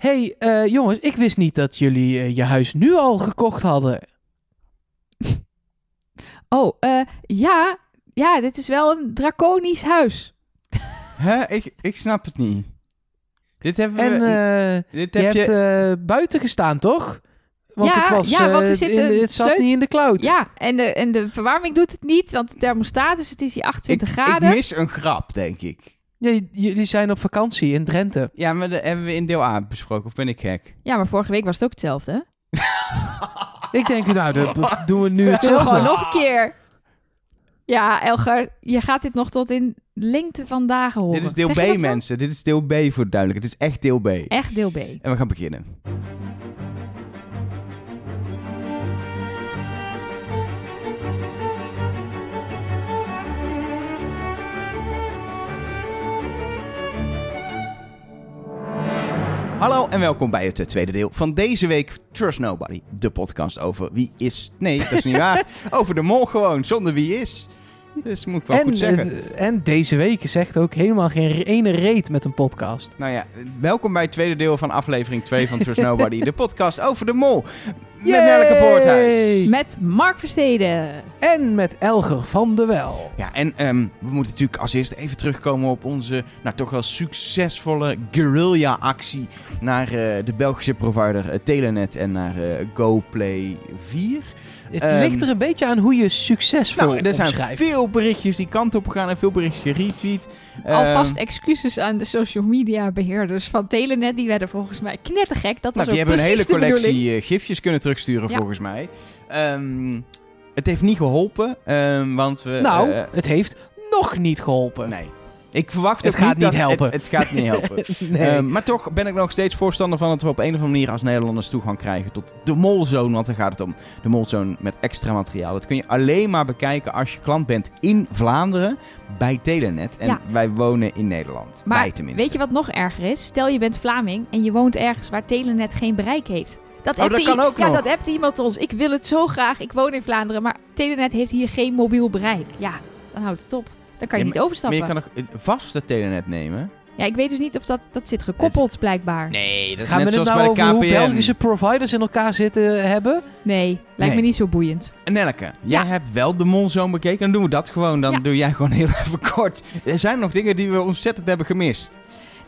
hey, eh, jongens, ik wist niet dat jullie eh, je huis nu al gekocht hadden. Oh, eh, ja, ja, dit is wel een draconisch huis. Hè? Ik, ik snap het niet. Dit hebben we... En dit je heb hebt je... eh, buiten gestaan, toch? Want Ja, het was, ja, want er zit in- een het zat niet in de cloud. Ja, en de, en de verwarming doet het niet, want de thermostaat is, het is hier ik, 28 ik graden. mis een grap, denk ik. Ja, jullie zijn op vakantie in Drenthe. Ja, maar dat hebben we in deel A besproken. Of ben ik gek? Ja, maar vorige week was het ook hetzelfde. Ik denk, nou, dat doen we nu hetzelfde. gewoon nog een keer? Ja, Elger, je gaat dit nog tot in lengte van dagen horen. Dit is deel B, mensen. Dit is deel B voor duidelijk. Het is echt deel B. Echt deel B. En we gaan beginnen. Hallo en welkom bij het eh, tweede deel van deze week Trust Nobody. De podcast over wie is... Nee, dat is niet waar. Over de mol gewoon, zonder wie is. Dus moet ik wel En, goed zeggen. en deze week zegt ook helemaal geen ene reet met een podcast. Nou ja, welkom bij het tweede deel van aflevering 2 van Trust Nobody. de podcast over de mol. Met Nelke Poorthuis. Yay! Met Mark Versteden. En met Elger van de Wel. Ja, en ehm, we moeten natuurlijk als eerste even terugkomen op onze, nou toch wel succesvolle guerrilla-actie naar eh, de Belgische provider eh, Telenet en naar eh, GoPlay 4. Het Ehm, ligt er een beetje aan hoe je succesvol Nou, er zijn veel berichtjes die kant op gaan en veel berichtjes geretweet. Alvast Ehm, excuses aan de social media beheerders van Telenet. Die werden volgens mij knettergek. Dat was nou, die hebben een hele collectie eh, gifjes kunnen terugsturen Ja. volgens mij. Ehm, het heeft niet geholpen, ehm, want we... nou, eh, het heeft nog niet geholpen. nee. Ik verwacht Het ook gaat niet helpen. Het, het gaat niet helpen. nee. Ehm, maar toch ben ik nog steeds voorstander van dat we op een of andere manier als Nederlanders toegang krijgen tot de Molzone. Want daar gaat het om. De Molzone met extra materiaal. Dat kun je alleen maar bekijken als je klant bent in Vlaanderen bij Telenet. En Ja. wij wonen in Nederland. Maar wij tenminste. weet je wat nog erger is? Stel je bent Vlaming en je woont ergens waar Telenet geen bereik heeft. Dat, Oh, dat i- kan ook ja, nog. dat hebt iemand ons. Ik wil het zo graag. Ik woon in Vlaanderen, maar Telenet heeft hier geen mobiel bereik. Ja, dan houdt het op. Dan kan je Ja, niet Maar overstappen. je kan nog een vaste Telenet nemen. Ja, ik weet dus niet of dat, dat zit gekoppeld blijkbaar. Nee, dat is Gaan we net het zoals nou bij over de hoe KPN. Belgische providers in elkaar zitten hebben? Nee, lijkt Nee. me niet zo boeiend. Nelke, jij Ja. hebt wel de Molzone bekeken. Dan doen we dat gewoon. Dan Ja. doe jij gewoon heel even kort. Er zijn nog dingen die we ontzettend hebben gemist.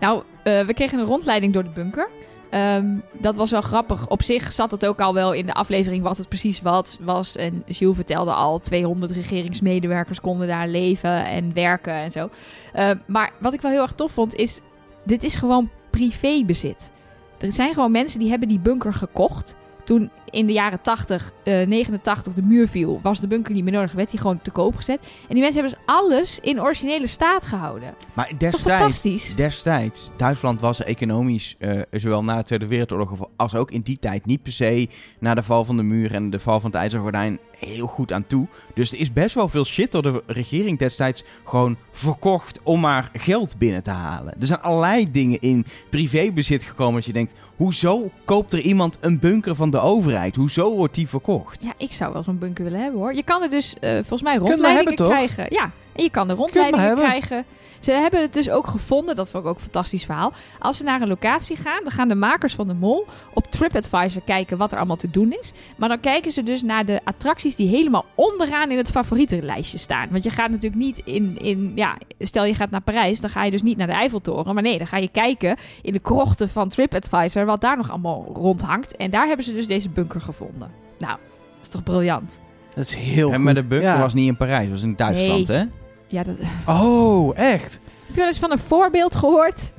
Nou, eh, we kregen een rondleiding door de bunker. Ehm, dat was wel grappig. Op zich zat het ook al wel in de aflevering wat het precies wat was. En Jules vertelde al, 200 regeringsmedewerkers konden daar leven en werken en zo. Eh, maar wat ik wel heel erg tof vond is, dit is gewoon privébezit. Er zijn gewoon mensen die hebben die bunker gekocht. Toen in de jaren 80, eh 89 de muur viel, was de bunker niet meer nodig. Werd die gewoon te koop gezet. En die mensen hebben dus alles in originele staat gehouden. Maar destijds, fantastisch? destijds, Duitsland was economisch, eh, zowel na de Tweede Wereldoorlog als ook in die tijd, niet per se na de val van de muur en de val van het IJzeren Gordijn heel goed aan toe. Dus er is best wel veel shit door de regering destijds gewoon verkocht om maar geld binnen te halen. Er zijn allerlei dingen in privébezit gekomen dat je denkt, hoezo koopt er iemand een bunker van de overheid? Hoezo wordt die verkocht? Ja, ik zou wel zo'n bunker willen hebben hoor. Je kan er dus eh, volgens mij rondleidingen hebben, toch? krijgen. Ja, en je kan er rondleidingen krijgen. Ze hebben het dus ook gevonden, dat vond ik ook een fantastisch verhaal. Als ze naar een locatie gaan, dan gaan de makers van de mol op TripAdvisor kijken wat er allemaal te doen is. Maar dan kijken ze dus naar de attracties die helemaal onderaan in het favorietenlijstje staan. Want je gaat natuurlijk niet in, in, ja, stel je gaat naar Parijs, dan ga je dus niet naar de Eiffeltoren. Maar nee, dan ga je kijken in de krochten van TripAdvisor wat daar nog allemaal rondhangt. En daar hebben ze dus deze bunker gevonden. Nou, dat is toch briljant? Dat is heel En goed. maar de bunker Ja. was niet in Parijs, was in Duitsland, hè? Ja, dat... Oh, echt? Heb je wel eens van een voorbeeld gehoord?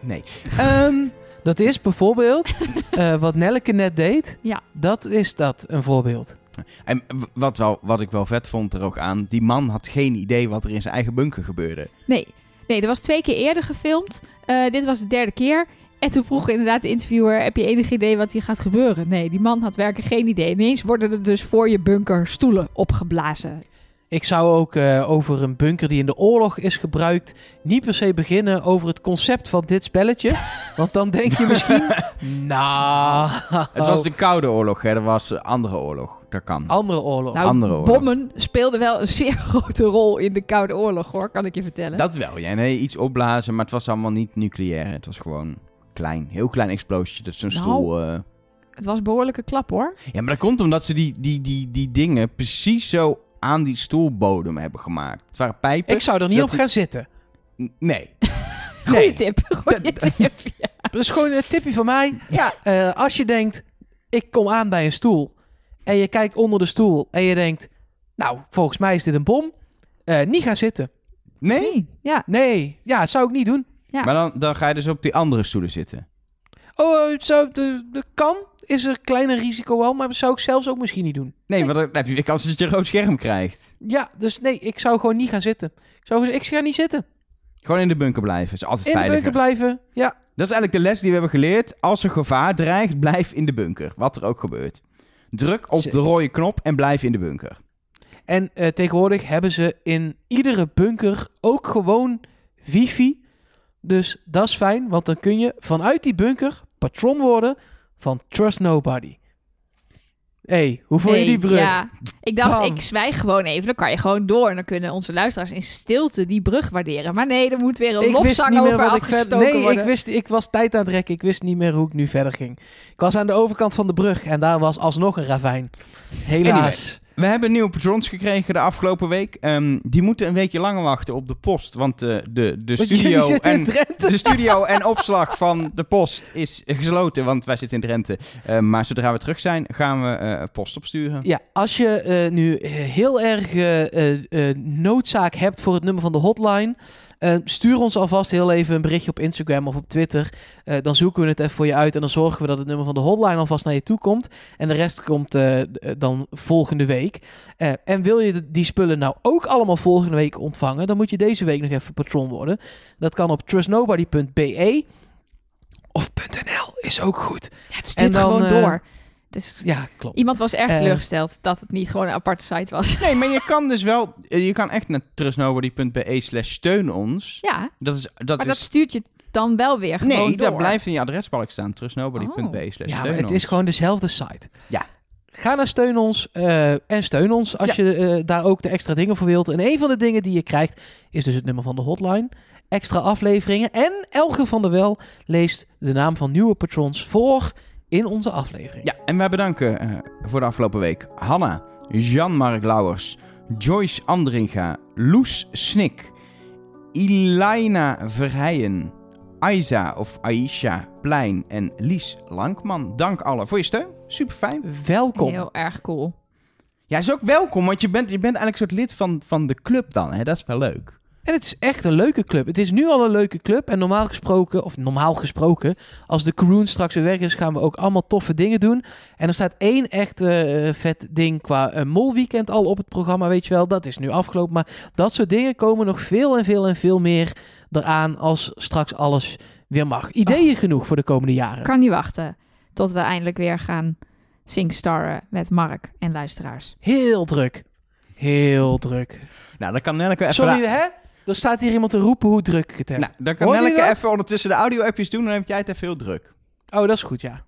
Nee. Ehm, Dat is bijvoorbeeld eh, wat Nelleke net deed. Ja. Dat is dat, een voorbeeld. En wat, wel, wat ik wel vet vond er ook aan, die man had geen idee wat er in zijn eigen bunker gebeurde. Nee. Nee, er was twee keer eerder gefilmd. Eh, dit was de derde keer. En toen vroeg inderdaad de interviewer, heb je enig idee wat hier gaat gebeuren? Nee, die man had werkelijk geen idee. Ineens worden er dus voor je bunker stoelen opgeblazen. Ik zou ook eh, over een bunker die in de oorlog is gebruikt... niet per se beginnen over het concept van dit spelletje. Want dan denk je misschien... nou... Het was de Koude Oorlog, hè? Dat was een andere oorlog. Dat kan. Andere oorlog. Nou, Andere oorlog. bommen speelden wel een zeer grote rol in de Koude Oorlog, hoor, kan ik je vertellen. Dat wel, ja. Nee, iets opblazen, maar het was allemaal niet nucleair. Het was gewoon klein. Heel klein explosietje. Dat zo'n Nou. stoel... eh. Het was een behoorlijke klap hoor. Ja, maar dat komt omdat ze die, die, die, die dingen precies zo aan die stoelbodem hebben gemaakt. Het waren pijpen. Ik zou er niet op die- gaan zitten. N- Nee. Goeie Nee. tip. Goeie Dat- tip. Ja. Dat is gewoon een tipje van mij. Ja. Eh, als je denkt, ik kom aan bij een stoel. En je kijkt onder de stoel. En je denkt, nou, volgens mij is dit een bom. Eh, niet gaan zitten. Nee? Nee. Ja. Nee, ja, zou ik niet doen. Ja. Maar dan, dan ga je dus op die andere stoelen zitten. Oh, eh, zo, de, de kan. Is er een kleiner risico wel, maar dat zou ik zelfs ook misschien niet doen. Nee, want dan heb je weer kans dat je een rood scherm krijgt. Ja, dus nee, ik zou gewoon niet gaan zitten. Ik zou ik ga niet zitten. Gewoon in de bunker blijven. is altijd In de veiliger. bunker blijven. Ja, Dat is eigenlijk de les die we hebben geleerd. Als er gevaar dreigt, blijf in de bunker. Wat er ook gebeurt. Druk op de rode knop en blijf in de bunker. En eh, tegenwoordig hebben ze in iedere bunker ook gewoon wifi. Dus dat is fijn, want dan kun je vanuit die bunker patron worden van Trust Nobody. hey, hoe vond je die brug? Ja. Ik dacht, Bam. ik zwijg gewoon even. Dan kan je gewoon door. En dan kunnen onze luisteraars in stilte die brug waarderen. Maar nee, er moet weer een ik lofzang over wat ik afgestoken Nee, worden. ik, wist, ik was tijd aan het rekken. Ik wist niet meer hoe ik nu verder ging. Ik was aan de overkant van de brug en daar was alsnog een ravijn. Helaas. We hebben nieuwe patrons gekregen de afgelopen week. Ehm, die moeten een weekje langer wachten op de post. Want eh, de, de, jullie studio en, de studio en opslag van de post is gesloten. Want wij zitten in Drenthe. Eh, maar zodra we terug zijn, gaan we eh, post opsturen. Ja, als je eh, nu heel erg noodzaak hebt voor het nummer van de hotline, eh, stuur ons alvast heel even een berichtje op Instagram of op Twitter. Eh, dan zoeken we het even voor je uit en dan zorgen we dat het nummer van de hotline alvast naar je toe komt. En de rest komt eh, eh, dan volgende week. En wil je die spullen nou ook allemaal volgende week ontvangen, dan moet je deze week nog even patron worden. Dat kan op trustnobody.be of .nl is ook goed. Ja, het stuurt En dan, gewoon door. Dus Ja, klopt. Iemand was erg Eh. teleurgesteld dat het niet gewoon een aparte site was. Nee, maar je kan dus wel... eh, Je kan echt naar trustnobody.be slash steun ons. Ja, Dat is... Dat maar is dat stuurt je dan wel weer gewoon nee, door. dat blijft in je adresbalk staan. trustnobody.be slash Ja, steun maar het ons. is gewoon dezelfde site. Ja. Ga naar Steun ons eh, en steun ons als je eh, daar ook de extra dingen voor wilt. En een van de dingen die je krijgt is dus het nummer van de hotline. Extra afleveringen. En Elge van der Wel leest de naam van nieuwe patrons voor in onze aflevering. Ja, en wij bedanken eh, voor de afgelopen week Hanna, Jan-Mark Lauwers, Joyce Andringa, Loes Snik, Ilaina Verheijen, Aiza of Aisha Plein en Lies Lankman. Dank allen voor je steun. Super fijn. Welkom. Heel erg cool. Ja, is ook welkom, want je bent, je bent eigenlijk een soort lid van, van de club dan. Hè? Dat is wel leuk. En het is echt een leuke club. Het is nu al een leuke club. En normaal gesproken, of normaal gesproken, als de Croon straks weer weg is, gaan we ook allemaal toffe dingen doen. En er staat één echt eh, vet ding qua uh, molweekend al op het programma, weet je wel. Dat is nu afgelopen. Maar dat soort dingen komen nog veel en veel en veel meer eraan als straks alles weer mag. Ideeën genoeg voor de komende jaren. Kan niet wachten tot we eindelijk weer gaan singstarren met Mark en luisteraars. Heel druk. Heel druk. Nou, dan kan Nelleke even... Sorry, hè? Er staat hier iemand te roepen hoe druk ik het heb. Nou, dan kan Hoor je Nelleke even ondertussen de audio-appjes doen, dan heb jij het even heel druk. Oh, dat is goed, ja.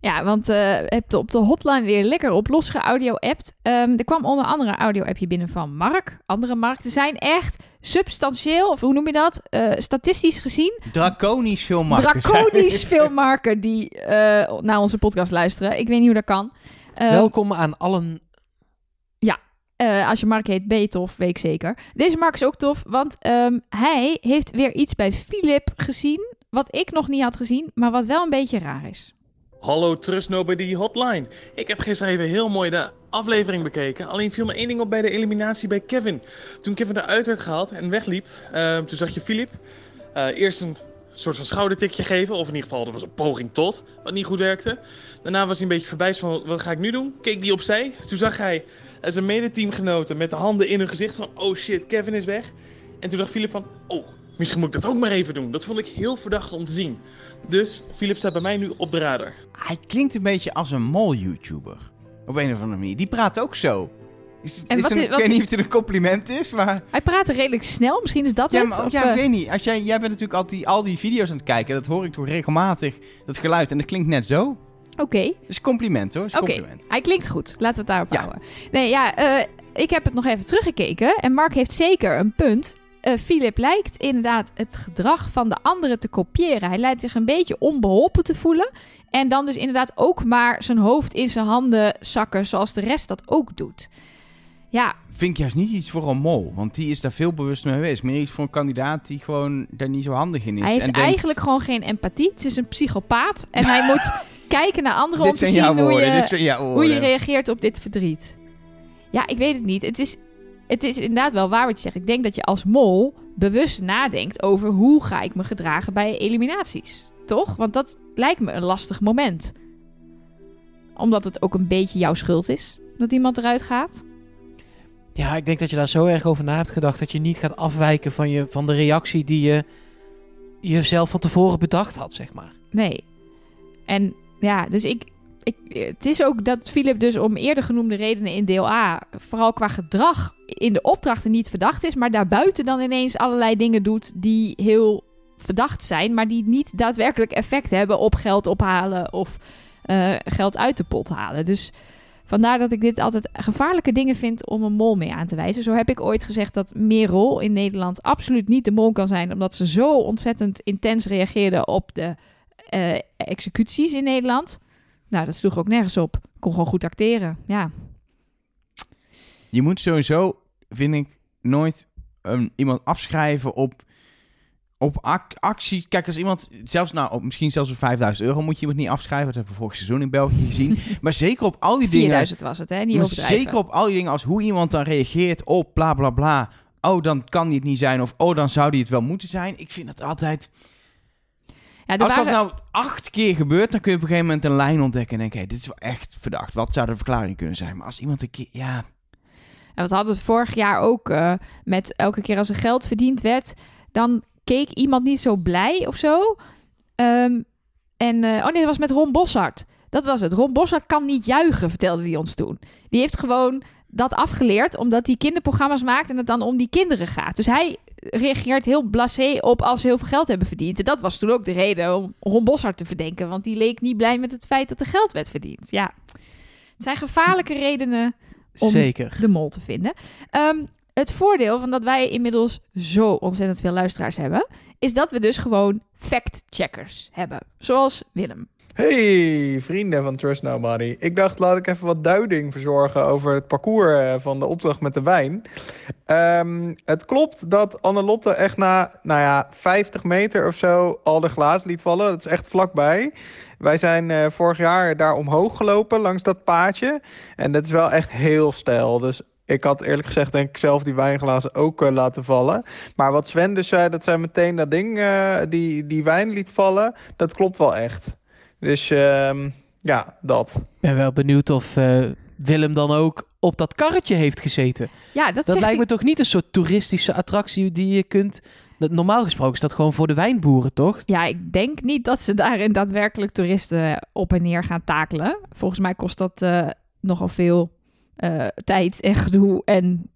Ja, want eh heb op de hotline weer lekker op los geaudio-appt. Ehm, er kwam onder andere een audio-appje binnen van Mark. Andere Mark. Er zijn echt substantieel, of hoe noem je dat? Eh, statistisch gezien, Draconisch veel draconisch veel marken die eh, naar onze podcast luisteren. Ik weet niet hoe dat kan. Welkom aan allen. Eh, als je Mark heet, ben tof, weet ik zeker. Deze Mark is ook tof, want ehm, hij heeft weer iets bij Philip gezien... wat ik nog niet had gezien, maar wat wel een beetje raar is. Hallo Trust Nobody Hotline. Ik heb gisteren even heel mooi de aflevering bekeken. Alleen viel me één ding op bij de eliminatie bij Kevin. Toen Kevin eruit werd gehaald en wegliep, eh, toen zag je Philip eh, eerst een soort van schoudertikje geven. Of in ieder geval, dat was een poging tot, wat niet goed werkte. Daarna was hij een beetje verbijst van, wat ga ik nu doen? Keek die opzij. Toen zag hij eh, zijn medeteamgenoten met de handen in hun gezicht van, oh shit, Kevin is weg. En toen dacht Philip van, oh, misschien moet ik dat ook maar even doen. Dat vond ik heel verdacht om te zien. Dus Philip staat bij mij nu op de radar. Hij klinkt een beetje als een mol-YouTuber. Op een of andere manier. Die praat ook zo. Is, het- En is wat een- wat ik weet niet of het een compliment is, maar... Hij praatte redelijk snel, misschien is dat Ja, het? maar ook, ja, eh, ik weet niet. Als jij, jij bent natuurlijk al die, al die video's aan het kijken. Dat hoor ik toch regelmatig, dat geluid. En dat klinkt net zo. Oké, is een compliment hoor. Oké. Hij klinkt goed. Laten we het daarop Ja. houden. Nee, ja, eh, ik heb het nog even teruggekeken. En Mark heeft zeker een punt. eh, Philip lijkt inderdaad het gedrag van de anderen te kopiëren. Hij lijkt zich een beetje onbeholpen te voelen. En dan dus inderdaad ook maar zijn hoofd in zijn handen zakken, zoals de rest dat ook doet. Ja, Vind ik juist niet iets voor een mol. Want die is daar veel bewust mee geweest. Meer iets voor een kandidaat die gewoon daar niet zo handig in is. hij heeft en denkt, eigenlijk gewoon geen empathie. Het is een psychopaat. En hij moet kijken naar anderen om te zien jouw hoe woorden. je, hoe je reageert op dit verdriet. Ja, ik weet het niet. Het is, het is inderdaad wel waar wat je zegt. Ik denk dat je als mol bewust nadenkt over hoe ga ik me gedragen bij eliminaties. Toch? Want dat lijkt me een lastig moment. Omdat het ook een beetje jouw schuld is dat iemand eruit gaat. Ja, ik denk dat je daar zo erg over na hebt gedacht dat je niet gaat afwijken van, je, van de reactie die je jezelf van tevoren bedacht had, zeg maar. Nee. En ja, dus ik, ik. Het is ook dat Philip dus om eerder genoemde redenen in deel A. vooral qua gedrag in de opdrachten niet verdacht is. maar daarbuiten dan ineens allerlei dingen doet die heel verdacht zijn. maar die niet daadwerkelijk effect hebben op geld ophalen of eh, geld uit de pot halen. Dus. Vandaar dat ik dit altijd gevaarlijke dingen vind om een mol mee aan te wijzen. Zo heb ik ooit gezegd dat Merel in Nederland absoluut niet de mol kan zijn, omdat ze zo ontzettend intens reageerde op de eh, executies in Nederland. Nou, dat sloeg ook nergens op. Kon gewoon goed acteren. Ja, Je moet sowieso, vind ik, nooit um, iemand afschrijven op, op ac- actie. Kijk, als iemand, zelfs nou, op, misschien zelfs op 5000 euro moet je iemand niet afschrijven. Dat hebben we vorig seizoen in België gezien. maar zeker op al die dingen. 4000 was het, hè? Niet Maar zeker op al die dingen als hoe iemand dan reageert op bla bla bla. Oh, dan kan die het niet zijn. Of oh, dan zou die het wel moeten zijn. Ik vind dat altijd... Ja, Als dat nou acht keer gebeurt, dan kun je op een gegeven moment een lijn ontdekken. En denken, hé, dit is wel echt verdacht. Wat zou de verklaring kunnen zijn? Maar als iemand een keer... Ja, En we hadden het vorig jaar ook eh, met elke keer als er geld verdiend werd, dan keek iemand niet zo blij of zo. Ehm, en, eh, oh nee, dat was met Ron Boshart. Dat was het. Ron Boshart kan niet juichen, vertelde hij ons toen. Die heeft gewoon dat afgeleerd, omdat hij kinderprogramma's maakt en het dan om die kinderen gaat. Dus hij reageert heel blasé op als ze heel veel geld hebben verdiend. En dat was toen ook de reden om Ron Boshart te verdenken, want die leek niet blij met het feit dat er geld werd verdiend. Ja, het zijn gevaarlijke redenen om Zeker. de mol te vinden. Ehm, het voordeel van dat wij inmiddels zo ontzettend veel luisteraars hebben, is dat we dus gewoon fact-checkers hebben. Zoals Willem. Hey, vrienden van Trust Nobody. Ik dacht, laat ik even wat duiding verzorgen over het parcours eh, van de opdracht met de wijn. Ehm, het klopt dat Annelotte echt na, nou ja, 50 meter of zo al de glaas liet vallen. Dat is echt vlakbij. Wij zijn eh, vorig jaar daar omhoog gelopen langs dat paadje. En dat is wel echt heel stijl. Dus ik had eerlijk gezegd denk ik zelf die wijnglazen ook eh, laten vallen. Maar wat Sven dus zei, dat zij meteen dat ding, die, die wijn liet vallen, dat klopt wel echt. Dus ehm, ja, dat. Ik ben wel benieuwd of eh, Willem dan ook op dat karretje heeft gezeten. Ja, dat, Dat lijkt me toch niet een soort toeristische attractie die je kunt... Normaal gesproken is dat gewoon voor de wijnboeren, toch? Ja, ik denk niet dat ze daarin daadwerkelijk toeristen op en neer gaan takelen. Volgens mij kost dat eh, nogal veel eh, tijd en gedoe. En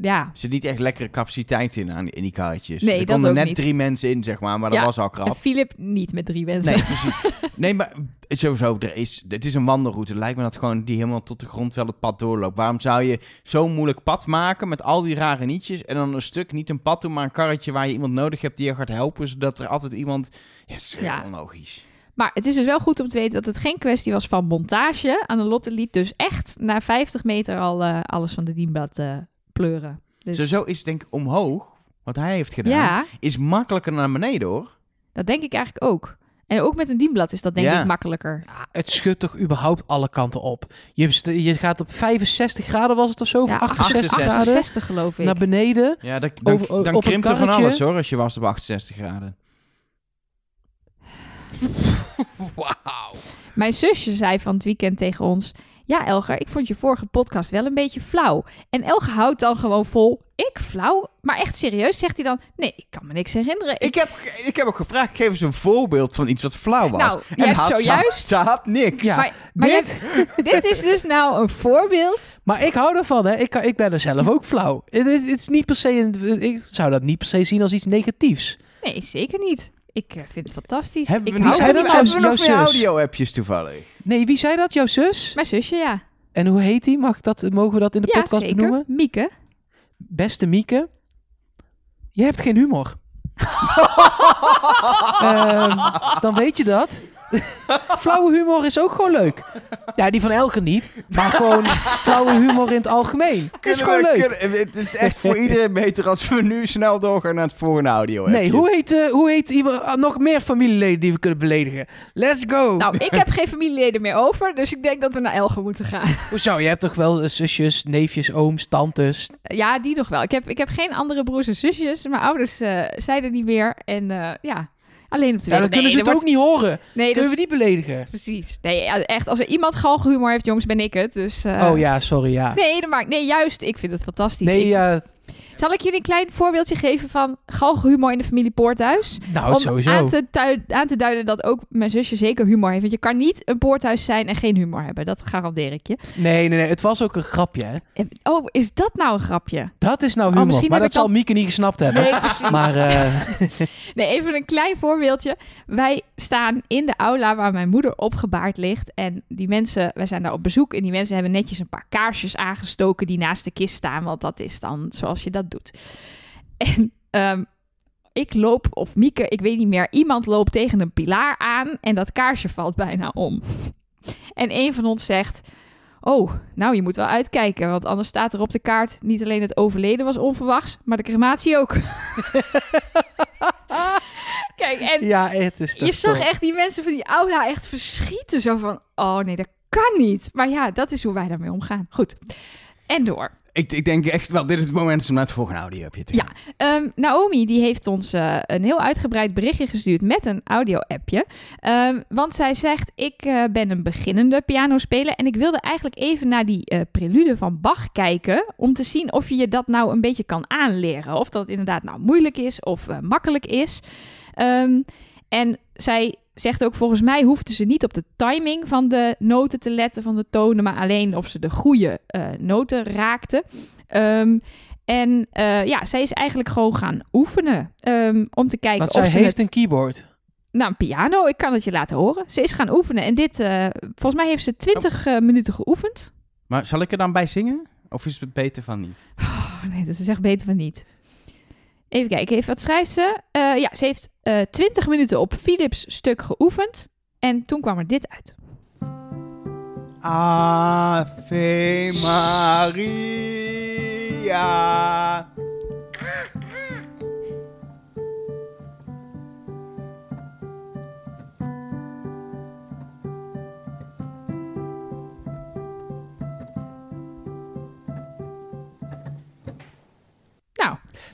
ja, er zit niet echt lekkere capaciteit in, aan in die karretjes. Nee, er dat konden ook net niet. drie mensen in, zeg maar. Maar dat was al krap. Philip niet met drie mensen. Nee, precies. Nee, maar sowieso, er is, het is een wandelroute. Het lijkt me dat gewoon die helemaal tot de grond wel het pad doorloopt. Waarom zou je zo'n moeilijk pad maken met al die rare nietjes en dan een stuk, niet een pad doen, maar een karretje waar je iemand nodig hebt die je gaat helpen, zodat er altijd iemand... Ja, is heel Ja. onlogisch. Maar het is dus wel goed om te weten dat het geen kwestie was van montage. Annelotte liet dus echt na 50 meter al eh, alles van de dienblad eh, pleuren. Dus, Sowieso is het denk ik omhoog, wat hij heeft gedaan, ja, is makkelijker naar beneden hoor. dat denk ik eigenlijk ook. En ook met een dienblad is dat denk Ja. ik makkelijker. Ja, het schudt toch überhaupt alle kanten op. Je, je gaat op 65 graden was het of zo? Ja, 68 68 graden 68 geloof ik. naar beneden. Ja, dat, dan, Over- dan krimpt er van alles hoor, als je was op 68 graden. Wauw. Mijn zusje zei van het weekend tegen ons... Ja, Elger, ik vond je vorige podcast wel een beetje flauw. En Elger houdt dan gewoon vol... Ik flauw? Maar echt serieus, zegt hij dan... Nee, ik kan me niks herinneren. Ik heb, ik heb ook gevraagd, geef eens een voorbeeld van iets wat flauw was. Nou, je En hebt had- zojuist- Ze, ze had niks. Ja, Maar, dit, hebt- dit is dus nou een voorbeeld... maar ik hou ervan, hè. Ik, kan- ik ben er zelf ook flauw. Het is, het is niet per se een, ik zou dat niet per se zien als iets negatiefs. Nee, zeker niet. Ik eh, vind het fantastisch. Hebben ik we, hou niet, zei van dat hebben, we nog meer audio-appjes toevallig? Nee, wie zei dat? Jouw zus? Mijn zusje, ja. En hoe heet die? Mag ik dat, mogen we dat in de ja, podcast zeker. benoemen? Mieke. Beste Mieke. Je hebt geen humor. Ehm, dan weet je dat. flauwe humor is ook gewoon leuk. Ja, die van Elke niet. Maar gewoon flauwe humor in het algemeen. Dat is gewoon Kunnen we- leuk. kunnen- het is echt voor iedereen beter als we nu snel doorgaan naar het volgende audio. Nee, hoe heet, eh, hoe heet iemand, ah, nog meer familieleden die we kunnen beledigen? Let's go! Nou, ik heb geen familieleden meer over, dus ik denk dat we naar Elge moeten gaan. Hoezo? Je hebt toch wel eh, zusjes, neefjes, ooms, tantes? Ja, die nog wel. Ik heb, ik heb geen andere broers en zusjes. Mijn ouders eh, er niet meer. En eh, ja, alleen de Ja, dan kunnen ze het ook niet horen. Nee, dat Kunnen is we die beledigen? precies. Nee, echt. Als er iemand galgenhumor heeft, jongens, ben ik het. Dus, eh, oh ja, sorry, ja. Nee, dat maakt, nee, juist. Ik vind het fantastisch. Nee, Ik- ja, Zal ik jullie een klein voorbeeldje geven van galgenhumor in de familie Poorthuis? nou Om sowieso. aan te, aan te duiden dat ook mijn zusje zeker humor heeft. Want je kan niet een poorthuis zijn en geen humor hebben. Dat garandeer ik je. Nee, nee, nee, het was ook een grapje, hè. En- Oh, is dat nou een grapje? Dat is nou Oh, humor. misschien maar dat zal dan- Mieke niet gesnapt hebben. Nee, precies. Maar eh, Nee, even een klein voorbeeldje. Wij staan in de aula waar mijn moeder opgebaard ligt. En die mensen, wij zijn daar op bezoek. En die mensen hebben netjes een paar kaarsjes aangestoken die naast de kist staan. Want dat is dan zoals je dat doet. En ehm, ik loop, of Mieke, ik weet niet meer. Iemand loopt tegen een pilaar aan en dat kaarsje valt bijna om. En een van ons zegt... Oh, nou, je moet wel uitkijken, want anders staat er op de kaart niet alleen het overleden was onverwachts, maar de crematie ook. Kijk, en ja, het is toch je zag top. echt die mensen van die aula echt verschieten. Zo van, oh nee, dat kan niet. Maar ja, dat is hoe wij daarmee omgaan. Goed. En door. Ik, ik denk echt wel, dit is het moment om naar het volgende audio te Ja. Ehm, Naomi die heeft ons eh, een heel uitgebreid berichtje gestuurd met een audio-appje. Ehm, want zij zegt, ik eh, ben een beginnende pianospeler en ik wilde eigenlijk even naar die eh, prelude van Bach kijken... om te zien of je je dat nou een beetje kan aanleren. Of dat inderdaad nou moeilijk is of makkelijk is. Ehm, en zij zegt ook, volgens mij hoefden ze niet op de timing van de noten te letten, van de tonen... maar alleen of ze de goede eh, noten raakten. Ehm, en eh, ja, zij is eigenlijk gewoon gaan oefenen. ehm, om te kijken Want of zij ze heeft het... een keyboard. Nou, een piano. Ik kan het je laten horen. Ze is gaan oefenen. En dit... eh, volgens mij heeft ze 20 eh, minuten geoefend. Maar zal ik er dan bij zingen? Of is het beter van niet? Oh, nee, dat is echt beter van niet. Even kijken. Even, wat schrijft ze? Eh, ja, ze heeft eh 20 minuten op Philips stuk geoefend. En toen kwam er dit uit. Ave Maria.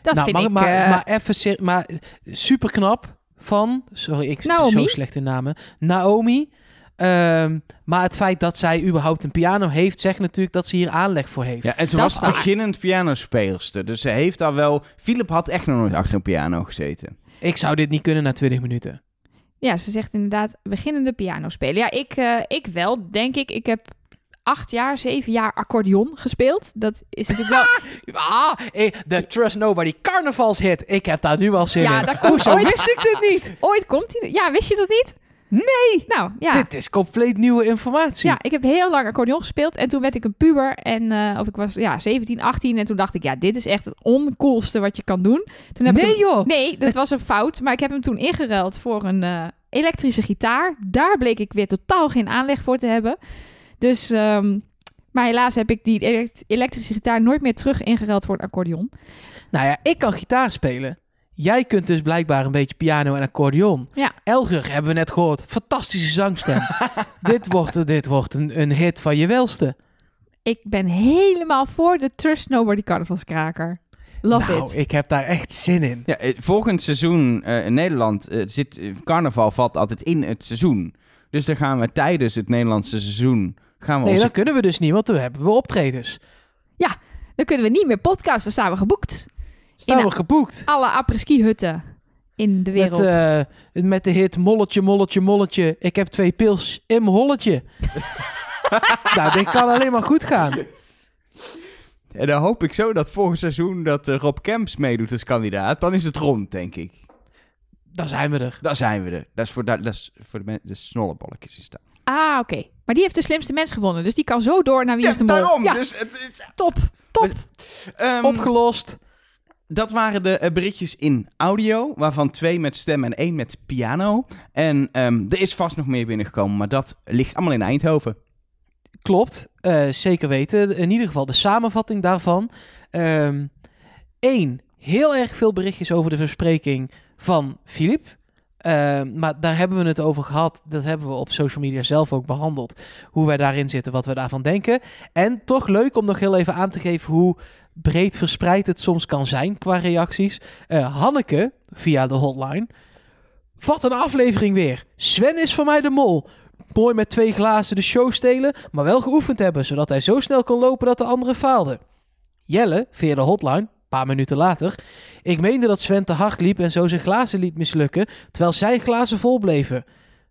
Dat nou, vind maar, ik... maar, eh, maar even maar super knap van, sorry, ik Naomi? zo slecht in namen. Naomi. Ehm, maar het feit dat zij überhaupt een piano heeft, zegt natuurlijk dat ze hier aanleg voor heeft. Ja, en ze Dat was waar. beginnend pianospeelster. Dus ze heeft al wel... Philip had echt nog nooit achter een piano gezeten. Ik zou dit niet kunnen na 20 minuten. Ja, ze zegt inderdaad beginnende piano spelen. Ja, ik, eh, ik wel, denk ik. Ik heb acht jaar, zeven jaar accordeon gespeeld. Dat is natuurlijk wel... Ah, eh, de Trust Nobody carnavalshit. Ik heb daar nu al zin Ja, in. daar komt Hoezo ooit- wist ik dit niet? Ooit komt hij... Ja, wist je dat niet? Nee! Nou, ja. Dit is compleet nieuwe informatie. Ja, ik heb heel lang accordeon gespeeld. En toen werd ik een puber. En, eh, of ik was ja, 17, 18. En toen dacht ik, ja, dit is echt het oncoolste wat je kan doen. Toen heb ik nee hem- joh! Nee, dat was een fout. Maar ik heb hem toen ingeruild voor een eh, elektrische gitaar. Daar bleek ik weer totaal geen aanleg voor te hebben. Dus, ehm, maar helaas heb ik die elekt- elektrische gitaar nooit meer terug ingeruild voor een accordeon. Nou ja, ik kan gitaar spelen. Jij kunt dus blijkbaar een beetje piano en accordeon. Ja. Elger hebben we net gehoord. Fantastische zangstem. dit wordt, dit wordt een, een hit van je welste. Ik ben helemaal voor de Trust Nobody carnavalskraker. Love nou, it. ik heb daar echt zin in. Ja, eh, volgend seizoen eh, in Nederland eh, zit... carnaval valt altijd in het seizoen. Dus dan gaan we tijdens het Nederlandse seizoen... Gaan we Nee, onze dat kunnen we dus niet, want dan hebben we optredens. Dan kunnen we niet meer podcasten, dan staan we geboekt. Staan In we geboekt. Alle apres-ski hutten in de wereld. Met, eh, met de hit Molletje, Molletje, Molletje. Ik heb twee pils in mijn holletje. nou, dit kan alleen maar goed gaan. En dan hoop ik zo dat volgend seizoen dat eh, Rob Kemps meedoet als kandidaat. Dan is het rond, denk ik. Dan zijn we er. Dan zijn we er. Dat is voor, dat, dat is voor de, de snollebolletjes. Is dat. Ah, oké. Maar die heeft de slimste mens gewonnen. Dus die kan zo door naar Wie Ja, is de Mol. daarom. Ja, Dus het is... top. Top. Ehm, Opgelost. dat waren de eh, berichtjes in audio, waarvan twee met stem en één met piano. En ehm, er is vast nog meer binnengekomen, maar dat ligt allemaal in Eindhoven. Klopt, eh, zeker weten. In ieder geval de samenvatting daarvan. Eén, heel erg veel berichtjes over de verspreking van Filip. Ehm, maar daar hebben we het over gehad. Dat hebben we op social media zelf ook behandeld. Hoe wij daarin zitten, wat we daarvan denken. En toch leuk om nog heel even aan te geven hoe breed verspreid het soms kan zijn qua reacties. Uh, Hanneke, via de hotline. Wat een aflevering weer. Sven is voor mij de mol. Mooi met twee glazen de show stelen, maar wel geoefend hebben, zodat hij zo snel kon lopen dat de anderen faalden. Jelle, via de hotline, paar minuten later. Ik meende dat Sven te hard liep en zo zijn glazen liet mislukken, terwijl zijn glazen vol bleven.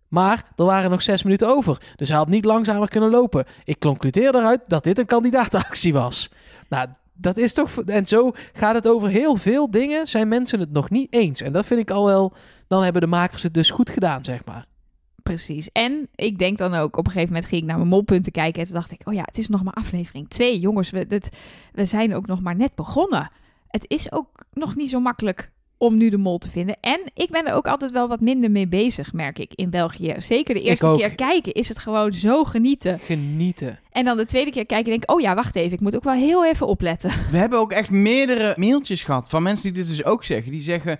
Maar er waren nog zes minuten over, dus hij had niet langzamer kunnen lopen. Ik concludeer eruit dat dit een kandidaatactie was. Nou, dat is toch. En zo gaat het over heel veel dingen. Zijn mensen het nog niet eens? En dat vind ik al wel. Dan hebben de makers het dus goed gedaan, zeg maar. Precies. En ik denk dan ook, op een gegeven moment ging ik naar mijn molpunten kijken. En toen dacht ik, oh ja, het is nog maar aflevering 2. Jongens, we, we zijn ook nog maar net begonnen. Het is ook nog niet zo makkelijk om nu de mol te vinden. En ik ben er ook altijd wel wat minder mee bezig, merk ik, in België. Zeker de eerste keer kijken is het gewoon zo genieten. Genieten. En dan de tweede keer kijken en denk oh ja, wacht even, ik moet ook wel heel even opletten. We hebben ook echt meerdere mailtjes gehad van mensen die dit dus ook zeggen. Die zeggen,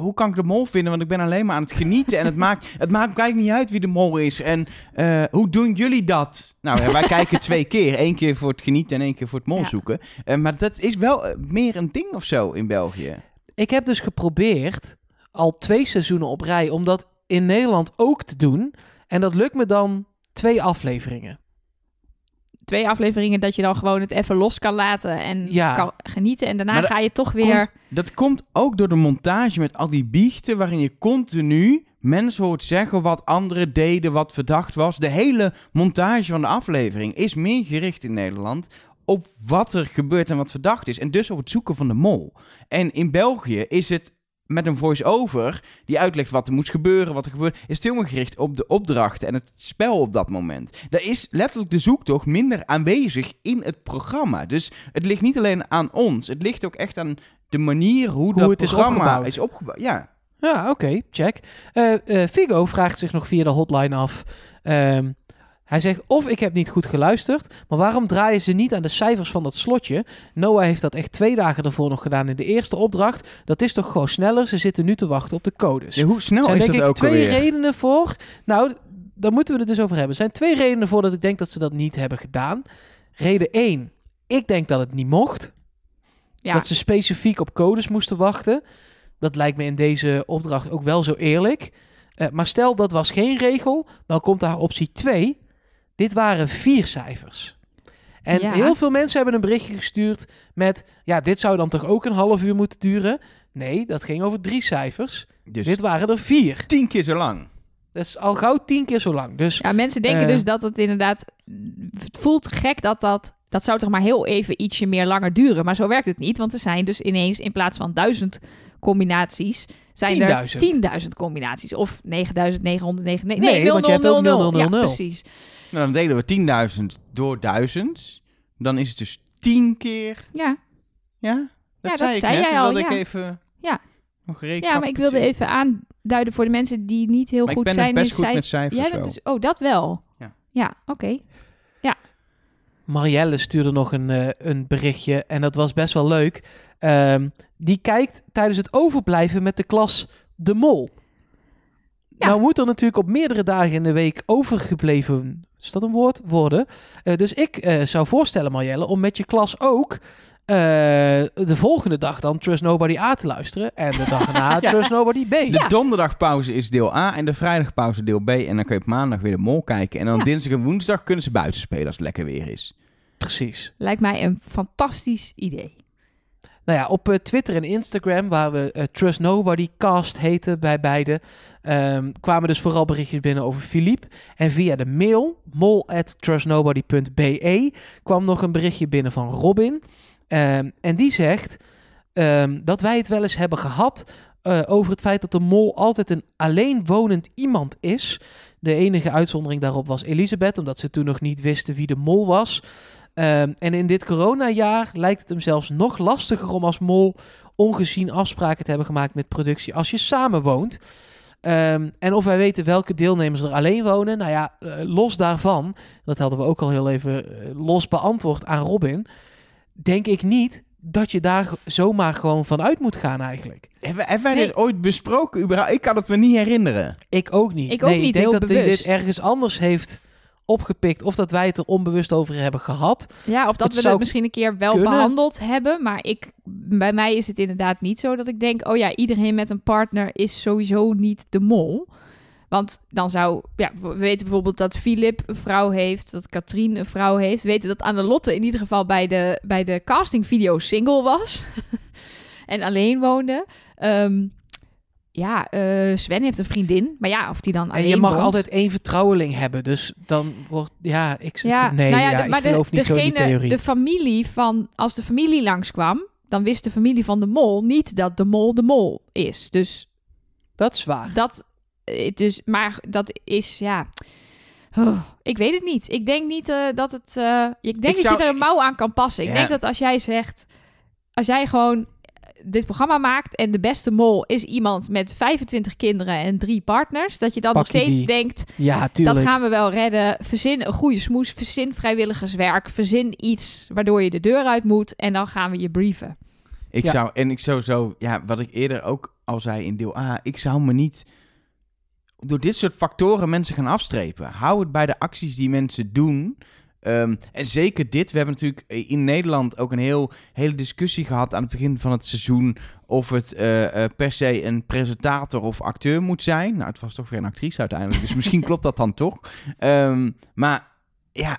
hoe kan ik de mol vinden? Want ik ben alleen maar aan het genieten. En het maakt, het maakt eigenlijk niet uit wie de mol is. En uh, hoe doen jullie dat? Nou, ja, wij kijken twee keer. Eén keer voor het genieten en één keer voor het mol zoeken. Uh, maar dat is wel uh, meer een ding of zo in België. Ik heb dus geprobeerd, al twee seizoenen op rij, om dat in Nederland ook te doen. En dat lukt me dan twee afleveringen. Twee afleveringen dat je dan gewoon het even los kan laten en ja. kan genieten. En daarna ga je toch weer... Komt, dat komt ook door de montage met al die biechten... waarin je continu mensen hoort zeggen wat anderen deden, wat verdacht was. De hele montage van de aflevering is meer gericht in Nederland op wat er gebeurt en wat verdacht is. En dus op het zoeken van de mol. En in België is het met een voice-over die uitlegt wat er moet gebeuren, wat er gebeurt, is het helemaal gericht op de opdrachten en het spel op dat moment. Daar is letterlijk de zoektocht minder aanwezig in het programma. Dus het ligt niet alleen aan ons, het ligt ook echt aan de manier hoe, hoe dat het programma is opgebouwd. Ja, ja oké, check. Uh, uh, Figo vraagt zich nog via de hotline af. Um, hij zegt of ik heb niet goed geluisterd, maar waarom draaien ze niet aan de cijfers van dat slotje? Noah heeft dat echt twee dagen ervoor nog gedaan in de eerste opdracht. Dat is toch gewoon sneller? Ze zitten nu te wachten op de codes. Ja, hoe snel zijn, is denk dat ik, ook twee alweer? redenen voor. Nou, daar moeten we het dus over hebben. Er zijn twee redenen voor dat ik denk dat ze dat niet hebben gedaan. Reden 1. Ik denk dat het niet mocht. Ja. Dat ze specifiek op codes moesten wachten. Dat lijkt me in deze opdracht ook wel zo eerlijk. Uh, maar stel dat was geen regel, dan komt daar optie 2 dit waren vier cijfers. En heel veel mensen hebben een berichtje gestuurd met... Ja, dit zou dan toch ook een half uur moeten duren? Nee, dat ging over drie cijfers. Dus dit waren er vier. Tien keer zo lang. Dat is al gauw tien keer zo lang. Dus, ja, mensen denken uh, dus dat het inderdaad... Het voelt gek dat dat... Dat zou toch maar heel even ietsje meer langer duren. Maar zo werkt het niet. Want er zijn dus ineens in plaats van duizend combinaties... zijn 10 er 10.000 combinaties. Of 9.999. Nee, nee, nee 0, want 0, je 0, hebt ook 0, 0, 0, 0. Ja, precies. Nou, dan delen we 10.000 door 1000. Dan is het dus 10 keer. Ja. Ja? Dat ja, zei dat ik zei net. jij al. wilde Ja. ik even Ja. nog ja, maar ik wilde even aanduiden voor de mensen die niet heel Maar ik goed ben dus zijn best in goed cijf- met cijfers Jij bent wel. dus, oh, dat wel. Ja. Ja, oké. Marielle stuurde nog een, eh, een berichtje en dat was best wel leuk. Ehm, die kijkt tijdens het overblijven met de klas De Mol. Ja. Nou moet er natuurlijk op meerdere dagen in de week overgebleven, is dat een woord, worden. Eh, dus ik eh, zou voorstellen, Marielle, om met je klas ook eh, de volgende dag dan Trust Nobody A te luisteren. En de dag daarna Ja. Trust Nobody B. De donderdagpauze is deel A en de vrijdagpauze deel B. En dan kun je op maandag weer de mol kijken. En dan Ja. dinsdag en woensdag kunnen ze buiten spelen als het lekker weer is. Precies. Lijkt mij een fantastisch idee. Nou ja, op eh, Twitter en Instagram, waar we eh, Trust Nobody Cast heten bij beide, ehm, kwamen dus vooral berichtjes binnen over Philippe. En via de mail, mol@trustnobody.be, kwam nog een berichtje binnen van Robin. Ehm, en die zegt ehm, dat wij het wel eens hebben gehad eh, over het feit dat de mol altijd een alleenwonend iemand is. De enige uitzondering daarop was Elisabeth, omdat ze toen nog niet wisten wie de mol was. Ehm, en in dit coronajaar lijkt het hem zelfs nog lastiger om als mol ongezien afspraken te hebben gemaakt met productie als je samen woont. Ehm, en of wij weten welke deelnemers er alleen wonen. Nou ja, eh, los daarvan, dat hadden we ook al heel even eh, los beantwoord aan Robin. Denk ik niet dat je daar zomaar gewoon van uit moet gaan eigenlijk. Hebben, hebben wij Nee. dit ooit besproken? überhaupt? Ik kan het me niet herinneren. Ik ook niet. Ik ook nee, niet, ik denk heel dat hij dit ergens anders heeft opgepikt. Of dat wij het er onbewust over hebben gehad. Ja, of dat we het misschien een keer wel kunnen. behandeld hebben. Maar ik, bij mij is het inderdaad niet zo dat ik denk... oh ja, iedereen met een partner is sowieso niet de mol. Want dan zou... Ja, we weten bijvoorbeeld dat Philip een vrouw heeft... dat Katrien een vrouw heeft. We weten dat Annelotte in ieder geval bij de, bij de castingvideo single was. en alleen woonde. Ehm, ja, eh, Sven heeft een vriendin. Maar ja, of die dan En je mag altijd één vertrouweling hebben. Dus dan wordt... Ja, ik Ja, nee, nou ja, ja, de- ik maar de, niet zo in die degene, theorie. de familie van, als de familie langskwam, dan wist de familie van de mol niet dat de mol de mol is. Dus Dat is waar. dat, eh, dus, maar dat is, ja, Oh, ik weet het niet. Ik denk niet eh, dat het, eh, ik denk Ik dat zou- je er een mouw aan kan passen. Ik denk dat als jij zegt, als jij gewoon dit programma maakt en de beste mol is iemand met 25 kinderen en drie partners, dat je dan Pak nog steeds die. denkt, Ja, tuurlijk. dat gaan we wel redden. Verzin een goede smoes. Verzin vrijwilligerswerk. Verzin iets waardoor je de deur uit moet. En dan gaan we je brieven. Ik Ja. zou, en ik zou zo, ja, wat ik eerder ook al zei in deel A, ik zou me niet door dit soort factoren mensen gaan afstrepen. Hou het bij de acties die mensen doen. Ehm, en zeker dit, we hebben natuurlijk in Nederland ook een heel, hele discussie gehad aan het begin van het seizoen of het eh, eh, per se een presentator of acteur moet zijn. Nou, het was toch weer een actrice uiteindelijk, dus misschien klopt dat dan toch. Ehm, maar ja,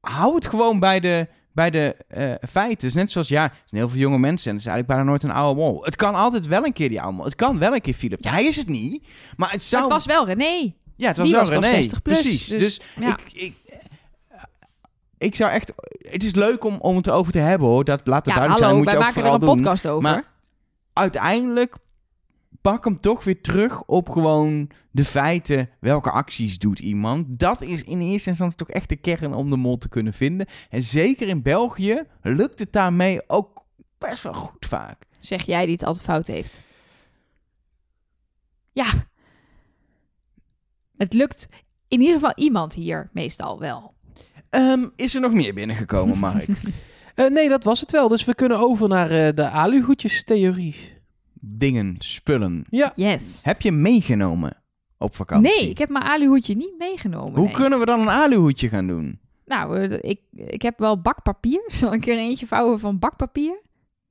hou het gewoon bij de, bij de eh, feiten. Het is net zoals, ja, er zijn heel veel jonge mensen en er is eigenlijk bijna nooit een oude mol. Het kan altijd wel een keer die oude mol. Het kan wel een keer Philip. Hij is het niet, maar het zou... Het was wel René. ja, het was die wel was René. 60 plus, Precies. dus, Dus, ja. ik, ik, ik zou echt... Het is leuk om, om het erover te hebben, hoor. Dat laat het Ja, duidelijk hallo, zijn. Moet wij je ook maken er vooral een doen. podcast over. Maar- Uiteindelijk pak hem toch weer terug op gewoon de feiten. Welke acties doet iemand? Dat is in eerste instantie toch echt de kern om de mol te kunnen vinden. En zeker in België lukt het daarmee ook best wel goed vaak. Zeg jij die het altijd fout heeft. Ja. Het lukt in ieder geval iemand hier meestal wel. Ehm, is er nog meer binnengekomen, Mark? Eh, nee, dat was het wel. Dus we kunnen over naar eh, de aluhoedjes-theorie. Dingen, spullen. Ja. Yes. Heb je meegenomen op vakantie? Nee, ik heb mijn aluhoedje niet meegenomen. Hoe nee. kunnen we dan een aluhoedje gaan doen? Nou, eh, ik, ik heb wel bakpapier. Zal ik er eentje vouwen van bakpapier?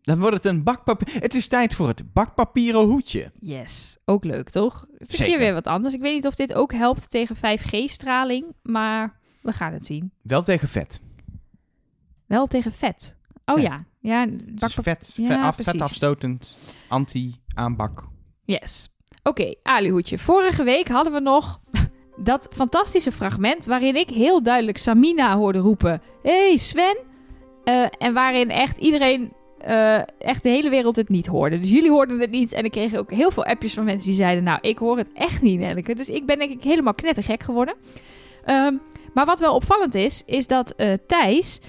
Dan wordt het een bakpapier. Het is tijd voor het bakpapieren hoedje. Yes, ook leuk toch? Het is keer weer wat anders. Ik weet niet of dit ook helpt tegen 5G-straling, maar we gaan het zien. Wel tegen vet. Wel tegen vet. Oh Ja. ja, vet, Ja, vet, af, precies. vetafstotend, anti-aanbak. Yes. Oké, aluhoedje. Vorige week hadden we nog dat fantastische fragment waarin ik heel duidelijk Samina hoorde roepen: Hey Sven! Eh, en waarin echt iedereen, eh, echt de hele wereld het niet hoorde. Dus jullie hoorden het niet. En ik kreeg ook heel veel appjes van mensen die zeiden: Nou, ik hoor het echt niet, Nelleke. Dus ik ben denk ik helemaal knettergek geworden. Ehm, maar wat wel opvallend is, is dat eh, Thijs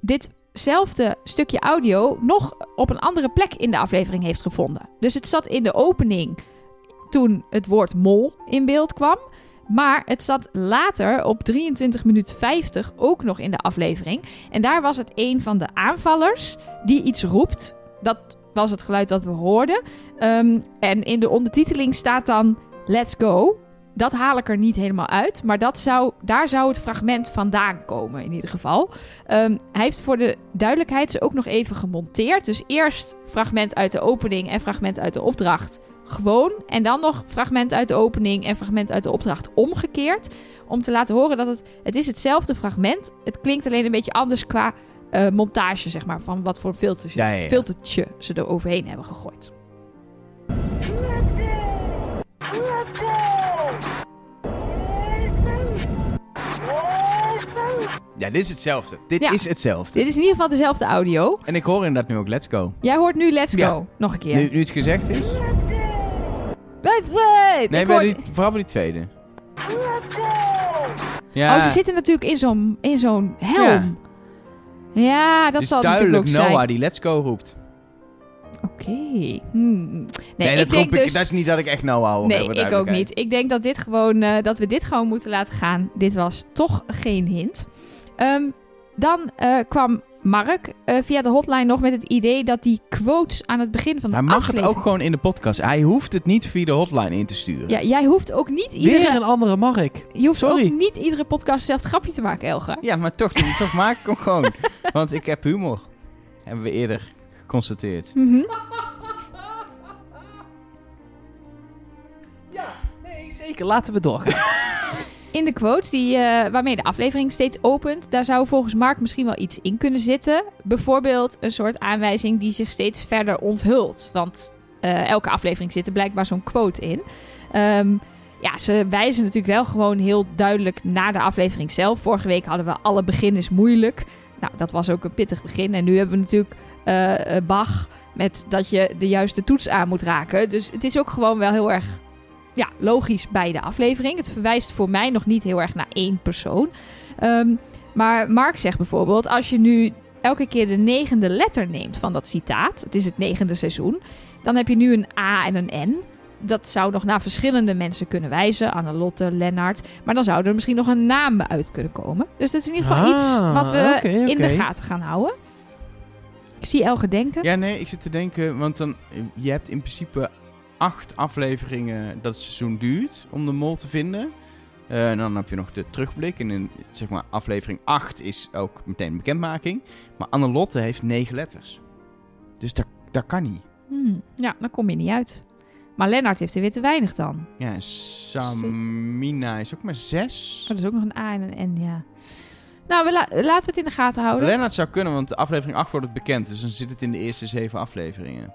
ditzelfde stukje audio nog op een andere plek in de aflevering heeft gevonden. Dus het zat in de opening toen het woord mol in beeld kwam. Maar het zat later op 23 minuut 50 ook nog in de aflevering. En daar was het een van de aanvallers die iets roept. Dat was het geluid dat we hoorden. Ehm, en in de ondertiteling staat dan Let's go. Dat haal ik er niet helemaal uit. Maar dat zou, daar zou het fragment vandaan komen in ieder geval. Ehm, hij heeft voor de duidelijkheid ze ook nog even gemonteerd. Dus eerst fragment uit de opening en fragment uit de opdracht gewoon. En dan nog fragment uit de opening en fragment uit de opdracht omgekeerd. Om te laten horen dat het, het is hetzelfde fragment. Het klinkt alleen een beetje anders qua eh, montage, zeg maar. Van wat voor filtertje, Ja, ja, ja. filtertje ze er overheen hebben gegooid. Ja, dit is hetzelfde. Dit Ja. is hetzelfde. Dit is in ieder geval dezelfde audio. En ik hoor inderdaad nu ook Let's Go. Jij hoort nu Let's Ja. Go. Nog een keer. Nu, nu het gezegd is. Let's go! Nee, Ik bij hoor- die, vooral bij die tweede. Ja, Oh, ze zitten natuurlijk in zo'n, in zo'n helm. Ja, dat het is zal het natuurlijk duidelijk ook zijn. Noah die Let's Go roept. Oké. Hmm. Nee, Nee, ik dat, denk ik, dus... dat is niet dat ik echt know-how heb. Nee, ik ook niet. Ik denk dat, dit gewoon, eh, dat we dit gewoon moeten laten gaan. Dit was toch geen hint. Ehm, dan eh, kwam Mark eh, via de hotline nog met het idee dat die quotes aan het begin van de Hij mag aflevering... het ook gewoon in de podcast. Hij hoeft het niet via de hotline in te sturen. Ja, jij hoeft ook niet Weer iedere... een andere Mark. Je hoeft Sorry. ook niet iedere podcast hetzelfde grapje te maken, Elga. Ja, maar toch, toch maak ik hem gewoon. Want ik heb humor. Hebben we eerder geconstateerd. Mhm. Nee, zeker. Laten we doorgaan. In de quotes die, eh, waarmee de aflevering steeds opent, daar zou volgens Mark misschien wel iets in kunnen zitten. Bijvoorbeeld een soort aanwijzing die zich steeds verder onthult. Want eh, elke aflevering zit er blijkbaar zo'n quote in. Ehm, ja, ze wijzen natuurlijk wel gewoon heel duidelijk naar de aflevering zelf. Vorige week hadden we alle begin is moeilijk. Nou, dat was ook een pittig begin. En nu hebben we natuurlijk eh, Bach met dat je de juiste toets aan moet raken. Dus het is ook gewoon wel heel erg ja, logisch bij de aflevering. Het verwijst voor mij nog niet heel erg naar één persoon. Ehm, maar Mark zegt bijvoorbeeld, als je nu elke keer de negende letter neemt van dat citaat, het is het negende seizoen, dan heb je nu een A en een N. Dat zou nog naar verschillende mensen kunnen wijzen. Annelotte, Lennart. Maar dan zou er misschien nog een naam uit kunnen komen. Dus dat is in ieder geval Ah, iets wat we in de gaten gaan houden. Ik zie Elge denken. Ja, nee, ik zit te denken, want dan, je hebt in principe acht afleveringen dat het seizoen duurt om de mol te vinden. Eh, en dan heb je nog de terugblik. En in zeg maar, aflevering 8 is ook meteen bekendmaking. Maar Annelotte heeft negen letters. Dus dat, dat kan niet. Hmm, ja, dan kom je niet uit. Maar Lennart heeft er weer te weinig dan. Ja, Samina is ook maar zes. Oh, er is ook nog een A en een N, ja. Nou, we la- laten we het in de gaten houden. Lennart zou kunnen, want de aflevering 8 wordt het bekend. Dus dan zit het in de eerste zeven afleveringen.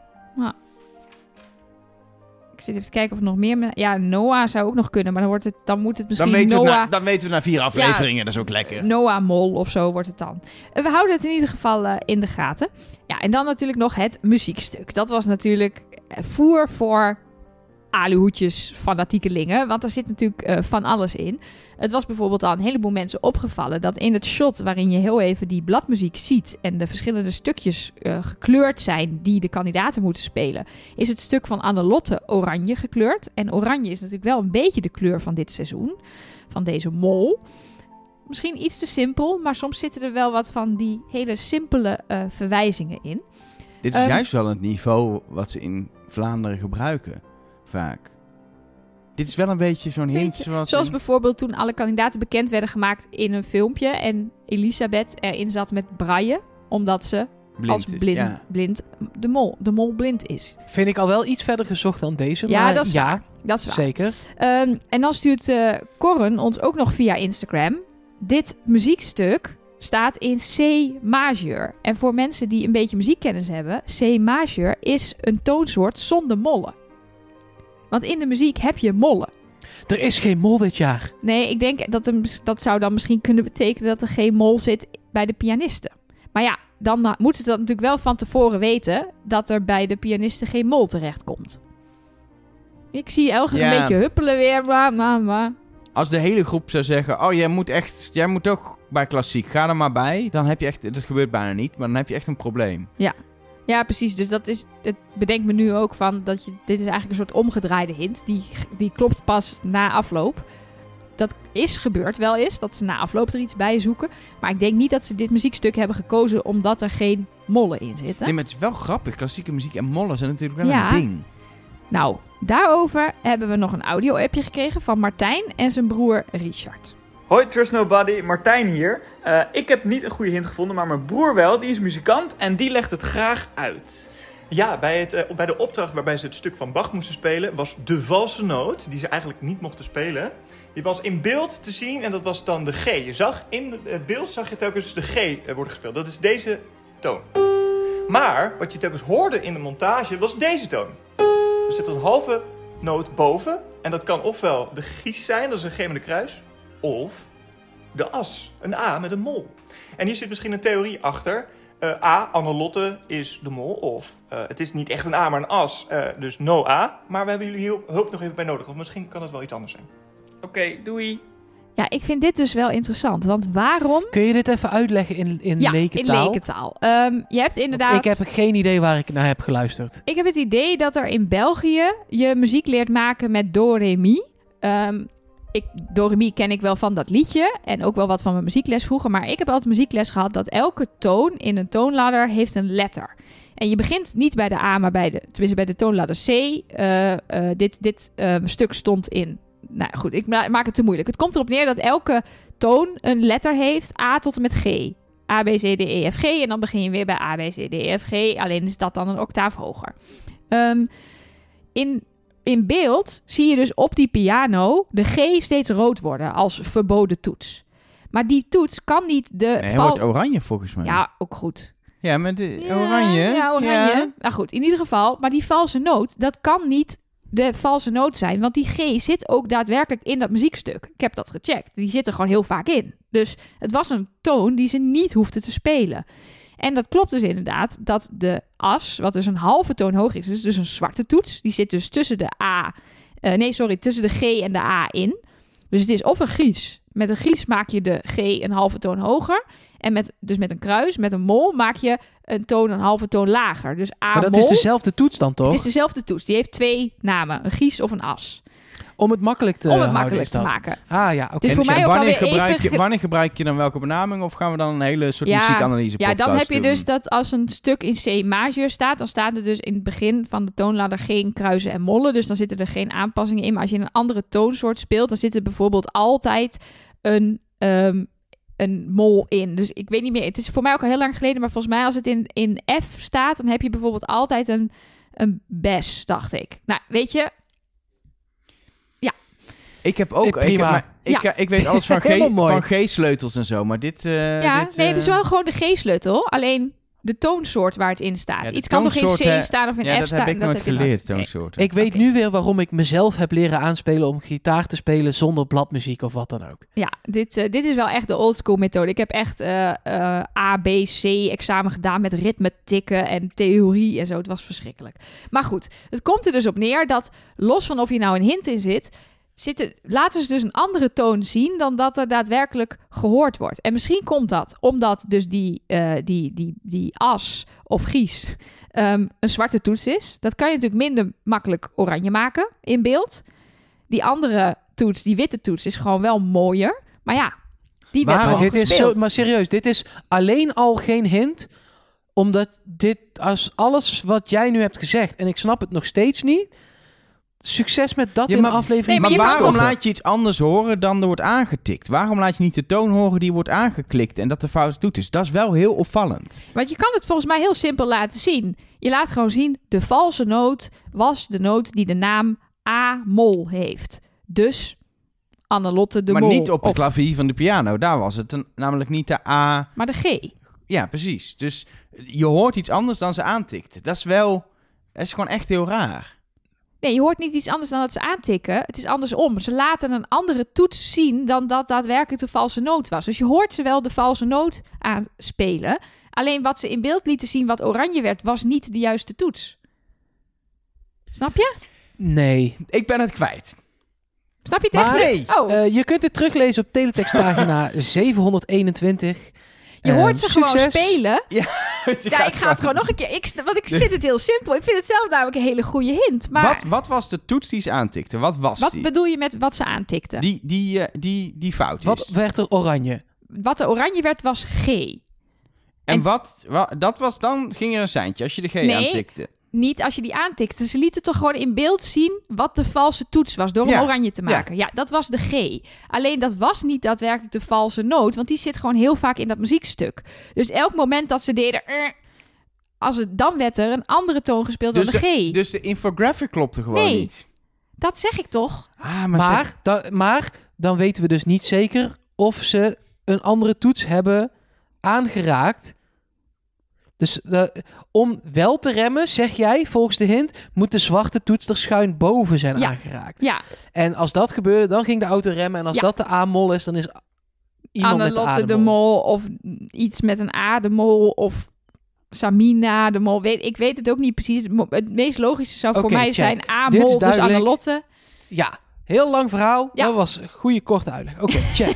Ik zit even te kijken of er nog meer... Ja, Noah zou ook nog kunnen, maar dan, wordt het, dan moet het Dan misschien weten, we Noah... na, dan weten we na vier afleveringen. dat is ook lekker. Noah Mol of zo wordt het dan. Eh, We houden het in ieder geval eh, in de gaten. Ja, en dan natuurlijk nog het muziekstuk. Dat was natuurlijk eh, voer voor aluhoedjes fanatiekelingen. Want er zit natuurlijk eh, van alles in. Het was bijvoorbeeld al een heleboel mensen opgevallen... dat in het shot waarin je heel even die bladmuziek ziet... en de verschillende stukjes eh, gekleurd zijn die de kandidaten moeten spelen... is het stuk van Annelotte oranje gekleurd. En oranje is natuurlijk wel een beetje de kleur van dit seizoen. Van deze mol. Misschien iets te simpel, maar soms zitten er wel wat van die hele simpele eh, verwijzingen in. Dit is Ehm, juist wel het niveau wat ze in Vlaanderen gebruiken. Vaak. Dit is wel een beetje zo'n hint Beetje. zoals... Zoals in- bijvoorbeeld toen alle kandidaten bekend werden gemaakt in een filmpje en Elisabeth erin zat met braille, omdat ze blind als is. blind, Ja. blind de, mol, de mol blind is. Vind ik al wel iets verder gezocht dan deze. Ja, maar dat is ja, waar. Dat is waar. zeker. Ehm, en dan stuurt eh Corren ons ook nog via Instagram. Dit muziekstuk staat in C majeur. En voor mensen die een beetje muziekkennis hebben, C majeur is een toonsoort zonder mollen. Want in de muziek heb je mollen. Er is geen mol dit jaar. Nee, ik denk dat er, dat zou dan misschien kunnen betekenen dat er geen mol zit bij de pianisten. Maar ja, dan moeten ze dat natuurlijk wel van tevoren weten dat er bij de pianisten geen mol terechtkomt. Ik zie Elger Ja. een beetje huppelen weer. Maar, maar, maar. Als de hele groep zou zeggen... Oh, jij moet echt... Jij moet ook bij klassiek. Ga er maar bij. Dan heb je echt... Dat gebeurt bijna niet. Maar dan heb je echt een probleem. Ja, precies. Dus dat is. Het bedenkt me nu ook van dat je. Dit is eigenlijk een soort omgedraaide hint. Die, die klopt pas na afloop. Dat is gebeurd wel eens. Dat ze na afloop er iets bij zoeken. Maar ik denk niet dat ze dit muziekstuk hebben gekozen omdat er geen mollen in zitten. Nee, maar het is wel grappig. Klassieke muziek en mollen zijn natuurlijk wel Ja. een ding. Nou, daarover hebben we nog een audio-appje gekregen van Martijn en zijn broer Richard. Hoi Trust Nobody, Martijn hier. Eh, ik heb niet een goede hint gevonden, maar mijn broer wel. Die is muzikant en die legt het graag uit. Ja, bij, het, eh, bij de opdracht waarbij ze het stuk van Bach moesten spelen... was de valse noot, die ze eigenlijk niet mochten spelen... die was in beeld te zien en dat was dan de G. Je zag in het beeld zag je telkens de G eh, worden gespeeld. Dat is deze toon. Maar wat je telkens hoorde in de montage was deze toon. Er zit een halve noot boven. En dat kan ofwel de gies zijn, dat is een G met een kruis. Of de as, een A met een mol. En hier zit misschien een theorie achter. Eh, A, Annelotte is de mol. Of eh, het is niet echt een A, maar een as. eh, dus no A. Maar we hebben jullie hier hulp nog even bij nodig. Want misschien kan het wel iets anders zijn. Oké, doei. Ja, ik vind dit dus wel interessant. Want waarom... Kun je dit even uitleggen in, in ja, lekentaal? in lekentaal. Ehm, je hebt Want inderdaad... Ik heb geen idee waar ik naar heb geluisterd. Ik heb het idee dat er in België je muziek leert maken met do, re, mi. Ehm, ik, ken ik wel van dat liedje en ook wel wat van mijn muziekles vroeger. Maar ik heb altijd muziekles gehad dat elke toon in een toonladder heeft een letter. En je begint niet bij de A, maar bij de, tenminste bij de toonladder C. Eh, eh, dit dit eh, stuk stond in. Nou goed, ik ma- maak het te moeilijk. Het komt erop neer dat elke toon een letter heeft, A tot en met G. A, B, C, D, E, F, G. En dan begin je weer bij A, B, C, D, E, F, G. Alleen is dat dan een octaaf hoger. Ehm, in, in beeld zie je dus op die piano de G steeds rood worden als verboden toets. Maar die toets kan niet de... Nee, hij val- wordt oranje volgens mij. Ja, ook goed. Ja, maar de, Ja, oranje. Ja, oranje. Ja. Nou goed, in ieder geval. Maar die valse noot, dat kan niet de valse noot zijn. Want die G zit ook daadwerkelijk in dat muziekstuk. Ik heb dat gecheckt. Die zit er gewoon heel vaak in. Dus het was een toon die ze niet hoefden te spelen. En dat klopt dus inderdaad dat de as, wat dus een halve toon hoog is, is dus een zwarte toets. Die zit dus tussen de A, eh, nee sorry, tussen de G en de A in. Dus het is of een gries. Met een gries maak je de G een halve toon hoger. En met, dus met een kruis, met een mol, maak je een toon een halve toon lager. Dus A Maar dat mol. is dezelfde toets dan toch? Het is dezelfde toets. Die heeft twee namen. Een gries of een as. Om het makkelijk te om het makkelijk te maken. Ah ja, oké. En ook wanneer gebruik, je, ge- wanneer gebruik je dan welke benaming? Of gaan we dan een hele soort Ja, muziekanalyse Ja, dan heb je doen? dus dat als een stuk in C majeur staat, dan staat er dus in het begin van de toonladder geen kruisen en mollen. Dus dan zitten er geen aanpassingen in. Maar als je een andere toonsoort speelt, dan zit er bijvoorbeeld altijd een, ehm, een mol in. Dus ik weet niet meer. Het is voor mij ook al heel lang geleden, maar volgens mij als het in, in F staat, dan heb je bijvoorbeeld altijd een, een bes, dacht ik. Nou, weet je, Ik heb ook... Eh, Ik, heb, prima. maar, ik, Ja. ik weet alles van, G, van G-sleutels en zo, maar dit... eh, ja, dit, nee, het is eh, wel gewoon de G-sleutel. Alleen de toonsoort waar het in staat. Ja, Iets kan toch in toonsoort, C staan of in Ja, F dat staan? heb ik nooit heb je geleerd, Nee. toonsoorten. Ik weet nu weer waarom ik mezelf heb leren aanspelen om gitaar te spelen zonder bladmuziek of wat dan ook. Ja, dit, eh, dit is wel echt de oldschool methode. Ik heb echt eh, eh, A, B, C examen gedaan met ritme tikken en theorie en zo. Het was verschrikkelijk. Maar goed, het komt er dus op neer dat los van of hier nou een hint in zit, zitten, laten ze dus een andere toon zien dan dat er daadwerkelijk gehoord wordt. En misschien komt dat omdat dus die, eh, die, die, die as of gies ehm, een zwarte toets is. Dat kan je natuurlijk minder makkelijk oranje maken in beeld. Die andere toets, die witte toets, is gewoon wel mooier. Maar ja, die werd Maar, dit is zo, maar serieus, dit is alleen al geen hint. Omdat dit, als alles wat jij nu hebt gezegd, en ik snap het nog steeds niet. Succes met dat Ja, in maar- de aflevering. Nee, maar Maar waarom laat je iets anders horen dan er wordt aangetikt? Waarom laat je niet de toon horen die wordt aangeklikt en dat de fout doet is? Dat is wel heel opvallend. Want je kan het volgens mij heel simpel laten zien. Je laat gewoon zien, de valse noot was de noot die de naam A-mol heeft. Dus Annelotte de maar Mol. niet op het of- klavier van de piano. Daar was het een- namelijk niet de A. Maar de G. Ja, precies. Dus je hoort iets anders dan ze aantikte. Dat is wel... Dat is gewoon echt heel raar. Nee, je hoort niet iets anders dan dat ze aantikken. Het is andersom. Ze laten een andere toets zien dan dat daadwerkelijk de valse noot was. Dus je hoort ze wel de valse noot aanspelen. Alleen wat ze in beeld lieten zien, wat oranje werd, was niet de juiste toets. Snap je? Nee. Ik ben het kwijt. Snap je het echt Maar- niet? Oh, Eh, je kunt het teruglezen op teletextpagina 721. je hoort ze gewoon spelen. Je Ja, ik ga het gewoon nog een keer. Ik, want ik vind het heel simpel. Ik vind het zelf namelijk een hele goede hint. Maar Wat, wat was de toets die ze aantikte? Wat was wat die? bedoel je met wat ze aantikten? Die, die, eh, die, die fout is. Wat werd er oranje? Wat de oranje werd, was G. en en- wat, wa- dat was dan, ging er een seintje als je de G Nee. aantikte. Niet als je die aantikte. Ze lieten toch gewoon in beeld zien wat de valse toets was door Ja. hem oranje te maken. Ja. dat was de G. Alleen dat was niet daadwerkelijk de valse noot, want die zit gewoon heel vaak in dat muziekstuk. Dus elk moment dat ze deden, eh, als het dan werd er een andere toon gespeeld Dus dan de G. Dus de infographic klopte gewoon Nee. niet. Dat zeg ik toch? Ah, maar, Maar, zeg- da- maar dan weten we dus niet zeker of ze een andere toets hebben aangeraakt. Dus eh, om wel te remmen, zeg jij, volgens de hint, moet de zwarte toets er schuin boven zijn Ja. aangeraakt. Ja, En als dat gebeurde, dan ging de auto remmen. En als Ja. dat de A-mol is, dan is iemand met de de. Mol of iets met een A de Mol of Samina de Mol. Weet, ik weet het ook niet precies. Het meest logische zou voor mij check. zijn is A-Mol, dus duidelijk. Annelotte. Ja, Heel lang verhaal. Ja. Dat was een goede korte uitleg. Oké, check.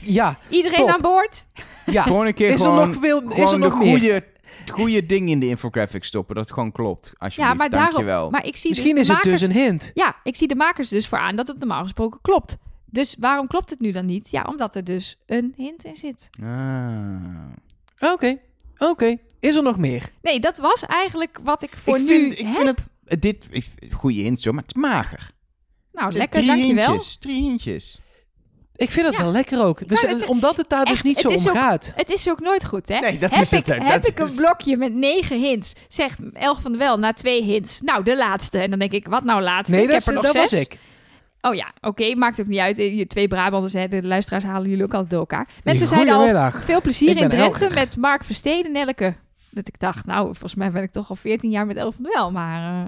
Ja, Iedereen Top. aan boord? ja. Gewoon een keer Is er gewoon, nog, veel, is er de nog meer? goede, goede ding in de infographic stoppen. Dat het gewoon klopt. Alsjeblieft, Ja, maar daarom. dankjewel. Maar ik zie Misschien dus is de het dus makers, een hint. Ja, ik zie de makers dus voor aan dat het normaal gesproken klopt. Dus waarom klopt het nu dan niet? Ja, omdat er dus een hint in zit. Ah. Oké, oké. Is er nog meer? Nee, dat was eigenlijk wat ik voor ik nu vind, ik heb. vind het... Dit, ik, goede hint zo, maar het is mager. Nou, lekker, drie dankjewel. hintjes, drie hintjes. Ik vind het Ja. wel lekker ook. Dus, het- omdat het daar dus niet zo om ook- gaat. Het is ook nooit goed, hè? Nee, dat heb is het, ik, heb Dat ik een blokje met negen hints, zegt Elge van der Wel na twee hints. Nou, de laatste. En dan denk ik, wat nou laatste? Nee, ik dat, heb er nog dat zes. was ik. Oh ja, oké, maakt ook niet uit. Je twee Brabanders, hè, de luisteraars halen jullie ook altijd door elkaar. Mensen zeiden al veel plezier in Drenthe Elger. met Mark Versteden, Nelleke. Dat ik dacht, nou, volgens mij ben ik toch al 14 jaar met Elf van der Wel. Maar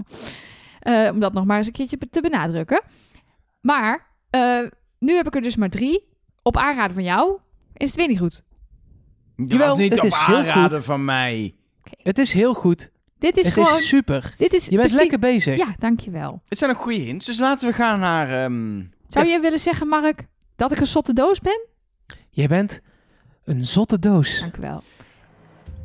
eh, eh, om dat nog maar eens een keertje te benadrukken. Maar eh, nu heb ik er dus maar drie. Op aanraden van jou is het weer niet goed. Dat Jawel, was niet het op is heel aanraden goed. van mij. Het is heel goed. Dit is het gewoon... is super. dit is Je bent precies- lekker bezig. Ja, dankjewel. Het zijn ook goede hints, dus laten we gaan naar... ehm, Zou je willen zeggen, Mark, dat ik een zotte doos ben? Je bent een zotte doos. Dankjewel.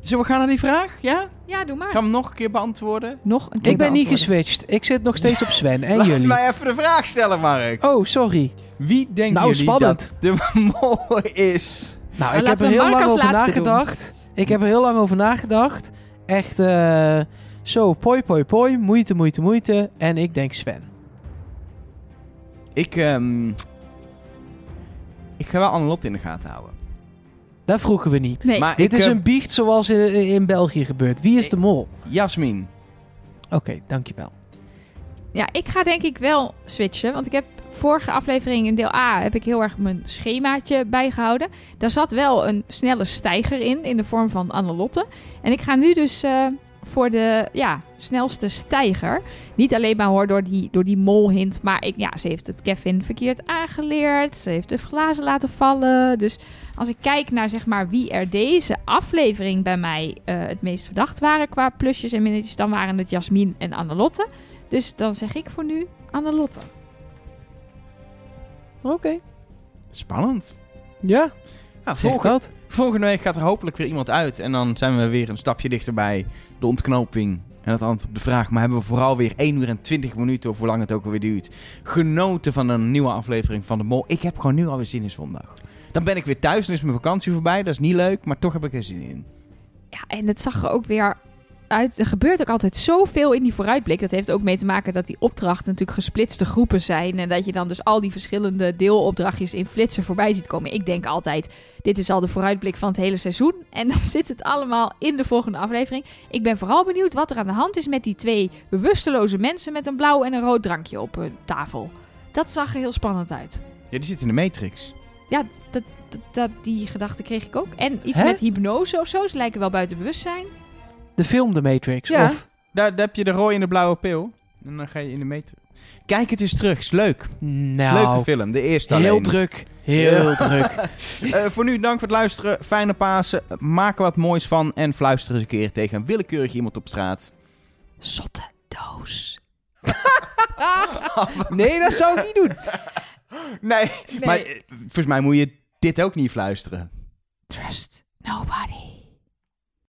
Zullen we gaan naar die vraag? Ja? Ja, doe maar. Gaan we hem nog een keer beantwoorden? Nog een keer Ik ben niet geswitcht. Ik zit nog steeds op Sven. En Laat jullie? mij even de vraag stellen, Mark. Oh, sorry. Wie denken Nou, jullie spannend. dat de mol is? Nou, Maar ik heb laten er we heel Mark lang als over laatste nagedacht. Ik heb er heel lang over nagedacht. Echt eh, zo, poi, poi, poi. Moeite, moeite, moeite. En ik denk Sven. Ik, ehm, ik ga wel Annelot in de gaten houden. Dat vroegen we niet. Nee, Maar Dit ik, is eh, een biecht zoals in, in België gebeurt. Wie is Ik- de mol? Jasmin. Oké, dankjewel. Ja, ik ga denk ik wel switchen. Want ik heb vorige aflevering in deel A heb ik heel erg mijn schemaatje bijgehouden. Daar zat wel een snelle stijger in, in de vorm van Annelotte. En ik ga nu dus eh, voor de ja, snelste stijger. Niet alleen maar hoor door die, door die molhint. Maar ik, ja, ze heeft het Kevin verkeerd aangeleerd. Ze heeft de glazen laten vallen. Dus als ik kijk naar zeg maar wie er deze aflevering bij mij eh, het meest verdacht waren qua plusjes en minnetjes, dan waren het Jasmin en Annelotte. Dus dan zeg ik voor nu Annelotte. Oké. Spannend. Ja, Nou, volgende, dat. Volgende week gaat er hopelijk weer iemand uit. En dan zijn we weer een stapje dichterbij de ontknoping. En het antwoord op de vraag. Maar hebben we vooral weer 1 uur en 20 minuten, of hoe lang het ook alweer duurt, genoten van een nieuwe aflevering van De Mol. Ik heb gewoon nu alweer zin in zondag. Dan ben ik weer thuis en is mijn vakantie voorbij. Dat is niet leuk, maar toch heb ik er zin in. Ja, en het zag er ook weer uit. Er gebeurt ook altijd zoveel in die vooruitblik. Dat heeft ook mee te maken dat die opdrachten natuurlijk gesplitste groepen zijn. En dat je dan dus al die verschillende deelopdrachtjes in flitsen voorbij ziet komen. Ik denk altijd, dit is al de vooruitblik van het hele seizoen. En dan zit het allemaal in de volgende aflevering. Ik ben vooral benieuwd wat er aan de hand is met die twee bewusteloze mensen met een blauw en een rood drankje op hun tafel. Dat zag er heel spannend uit. Ja, die zit in de Matrix. Ja, dat, dat, dat- die gedachte kreeg ik ook. En iets Hè? met hypnose of zo. Ze lijken wel buiten bewustzijn. De film The Matrix. Ja. Of, Daar, daar heb je de rode en de blauwe pil. En dan ga je in de Matrix. Kijk het eens terug. Is leuk. nou, Leuke film. De eerste heel alleen. druk. Heel Ja. druk. Eh, voor nu, dank voor het luisteren. Fijne Pasen. Maak er wat moois van. En fluister eens een keer tegen een willekeurig iemand op straat. Zotte doos. Nee, dat zou ik niet doen. Nee, maar eh, volgens mij moet je dit ook niet fluisteren. Trust nobody.